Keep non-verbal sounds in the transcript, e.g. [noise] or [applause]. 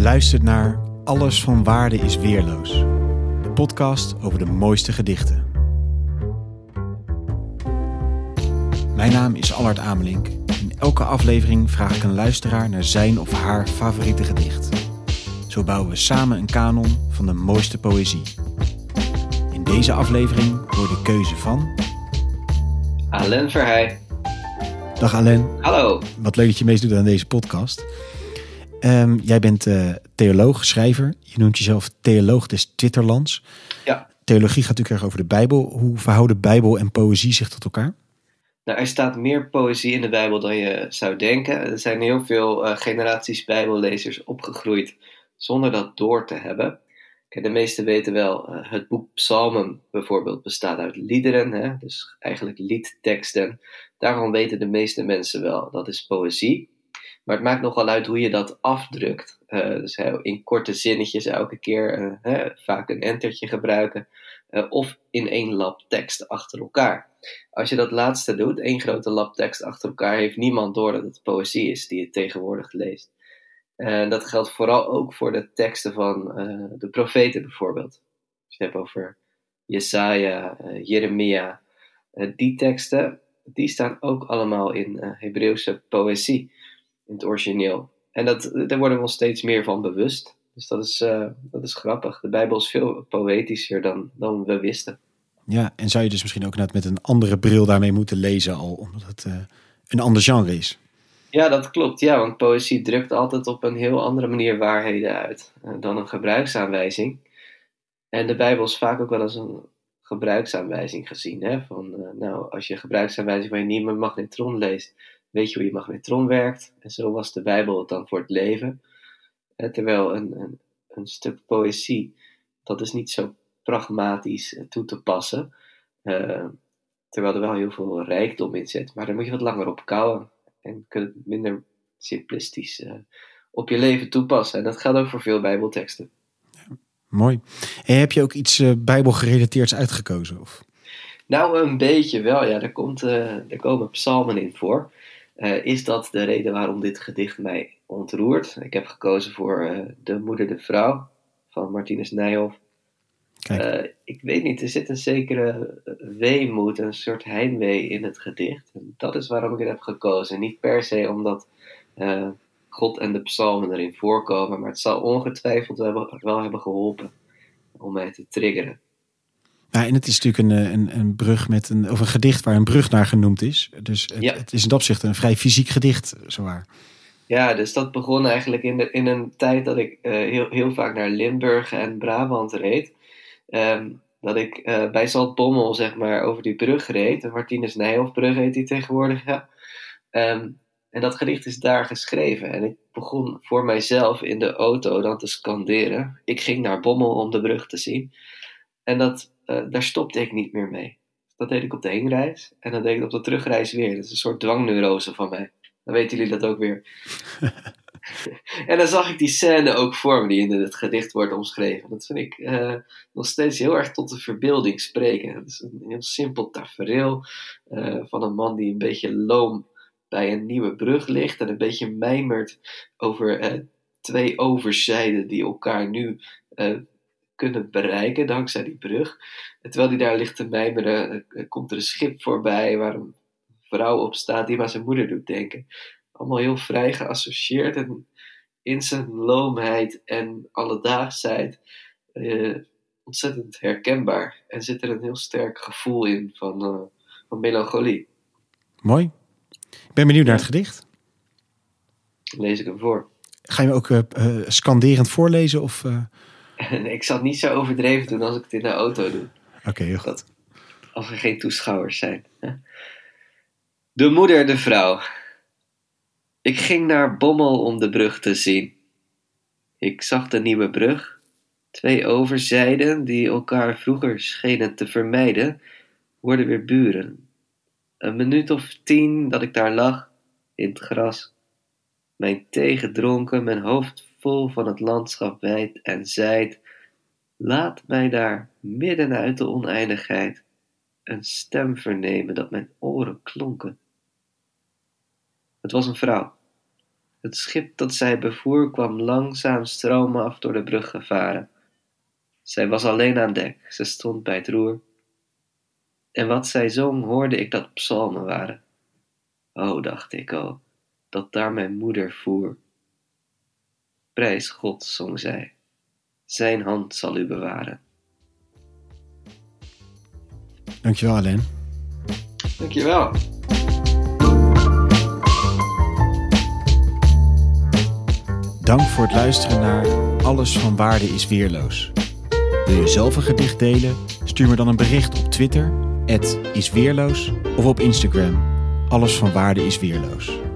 luistert naar Alles van Waarde is Weerloos, de podcast over de mooiste gedichten. Mijn naam is Allard Amelink. In elke aflevering vraag ik een luisteraar naar zijn of haar favoriete gedicht. Zo bouwen we samen een kanon van de mooiste poëzie. In deze aflevering hoor de keuze van. Alain Verheij. Dag Alain, Hallo. wat leuk dat je meedoet aan deze podcast. Ehm, jij bent eh, theoloog, schrijver. Je noemt jezelf theoloog des Twitterlands. Ja. Theologie gaat natuurlijk erg over de Bijbel. Hoe verhouden Bijbel en poëzie zich tot elkaar? Nou, er staat meer poëzie in de Bijbel dan je zou denken. Er zijn heel veel eh, generaties Bijbellezers opgegroeid zonder dat door te hebben. Kijk, de meesten weten wel, eh, het boek Psalmen bijvoorbeeld bestaat uit liederen, hè? dus eigenlijk liedteksten. Daarvan weten de meeste mensen wel, dat is poëzie. Maar het maakt nogal uit hoe je dat afdrukt. Eh, dus in korte zinnetjes elke keer eh, hè, vaak een entertje gebruiken. eh, of in één lap tekst achter elkaar. Als je dat laatste doet, één grote lap tekst achter elkaar, heeft niemand door dat het poëzie is die je tegenwoordig leest. En dat geldt vooral ook voor de teksten van de profeten bijvoorbeeld. Als je het hebt over Jesaja, Jeremia. die teksten, die staan ook allemaal in Hebreeuwse poëzie, in het origineel. En dat, daar worden we ons steeds meer van bewust. Dus dat is, eh, dat is grappig. De Bijbel is veel poëtischer dan, dan we wisten. Ja, en zou je dus misschien ook net met een andere bril daarmee moeten lezen al, omdat het eh, een ander genre is? Ja, dat klopt. Ja, want poëzie drukt altijd op een heel andere manier waarheden uit eh, dan een gebruiksaanwijzing. En de Bijbel is vaak ook wel als een gebruiksaanwijzing gezien. Hè? Van, nou, als je gebruiksaanwijzing van je nieuwe magnetron leest, weet je hoe je magnetron werkt. En zo was de Bijbel het dan voor het leven. Eh, terwijl een, een, een stuk poëzie, dat is niet zo pragmatisch eh, toe te passen. Eh, terwijl er wel heel veel rijkdom in zit. Maar daar moet je wat langer op kouwen. En kun je het minder simplistisch op je leven toepassen. En dat geldt ook voor veel Bijbelteksten. Mooi. En heb je ook iets eh, Bijbelgerelateerds uitgekozen? Of? Nou, een beetje wel. Ja, er, komt, eh, er komen psalmen in voor. Eh, is dat de reden waarom dit gedicht mij ontroert? Ik heb gekozen voor eh, De Moeder de Vrouw van Martinus Nijhoff. Eh, ik weet niet, er zit een zekere weemoed, een soort heimwee in het gedicht. En dat is waarom ik het heb gekozen. Niet per se omdat God en de psalmen erin voorkomen, maar het zal ongetwijfeld wel, wel hebben geholpen om mij te triggeren. Ja, en het is natuurlijk een, eh, een, een brug met een, of een gedicht waar een brug naar genoemd is. Dus het, Ja. het is in dat opzicht een vrij fysiek gedicht, zowaar. Ja, dus dat begon eigenlijk in, de, in een tijd dat ik eh, heel, heel vaak naar Limburg en Brabant reed. Ehm, dat ik eh, bij Zaltbommel, zeg maar, over die brug reed. De Martinus Nijhoffbrug heet die tegenwoordig, ja. Ehm, en dat gedicht is daar geschreven. En ik begon voor mijzelf in de auto dan te scanderen. Ik ging naar Bommel om de brug te zien. En dat, eh, daar stopte ik niet meer mee. Dat deed ik op de heenreis. En dat deed ik op de terugreis weer. Dat is een soort dwangneurose van mij. Dan weten jullie dat ook weer. [laughs] en dan zag ik die scène ook voor me die in het gedicht wordt omschreven. Dat vind ik eh, nog steeds heel erg tot de verbeelding spreken. Het is een heel simpel tafereel eh, van een man die een beetje loom bij een nieuwe brug ligt en een beetje mijmert over twee overzijden die elkaar nu kunnen bereiken dankzij die brug. En terwijl hij daar ligt te mijmeren, eh, komt er een schip voorbij waar een vrouw op staat die hem aan zijn moeder doet denken. Allemaal heel vrij geassocieerd en in zijn loomheid en alledaagsheid eh, ontzettend herkenbaar. En zit er een heel sterk gevoel in van, eh, van melancholie. Mooi. Ik ben benieuwd naar het gedicht. Lees ik hem voor. Ga je me ook eh, scanderend voorlezen? Of, ik zal het niet zo overdreven doen als ik het in de auto doe. Oké, heel goed. Als er geen toeschouwers zijn. De moeder, de vrouw. Ik ging naar Bommel om de brug te zien. Ik zag de nieuwe brug. Twee overzijden die elkaar vroeger schenen te vermijden, worden weer buren. Een minuut of tien dat ik daar lag, in het gras. Mijn thee gedronken, mijn hoofd vol van het landschap wijd en zijd. Laat mij daar, midden uit de oneindigheid, een stem vernemen dat mijn oren klonken. Het was een vrouw. Het schip dat zij bevoer kwam langzaam stromen af door de brug gevaren. Zij was alleen aan dek, ze stond bij het roer. En wat zij zong, hoorde ik dat psalmen waren. O, dacht ik, o, dat daar mijn moeder voer. Prijs God, zong zij, zijn hand zal u bewaren. Dankjewel, Alain. Dankjewel. Dank voor het luisteren naar Alles van Waarde is Weerloos. Wil je zelf een gedicht delen? Stuur me dan een bericht op Twitter, isweerloos, of op Instagram, Alles van Waarde is Weerloos.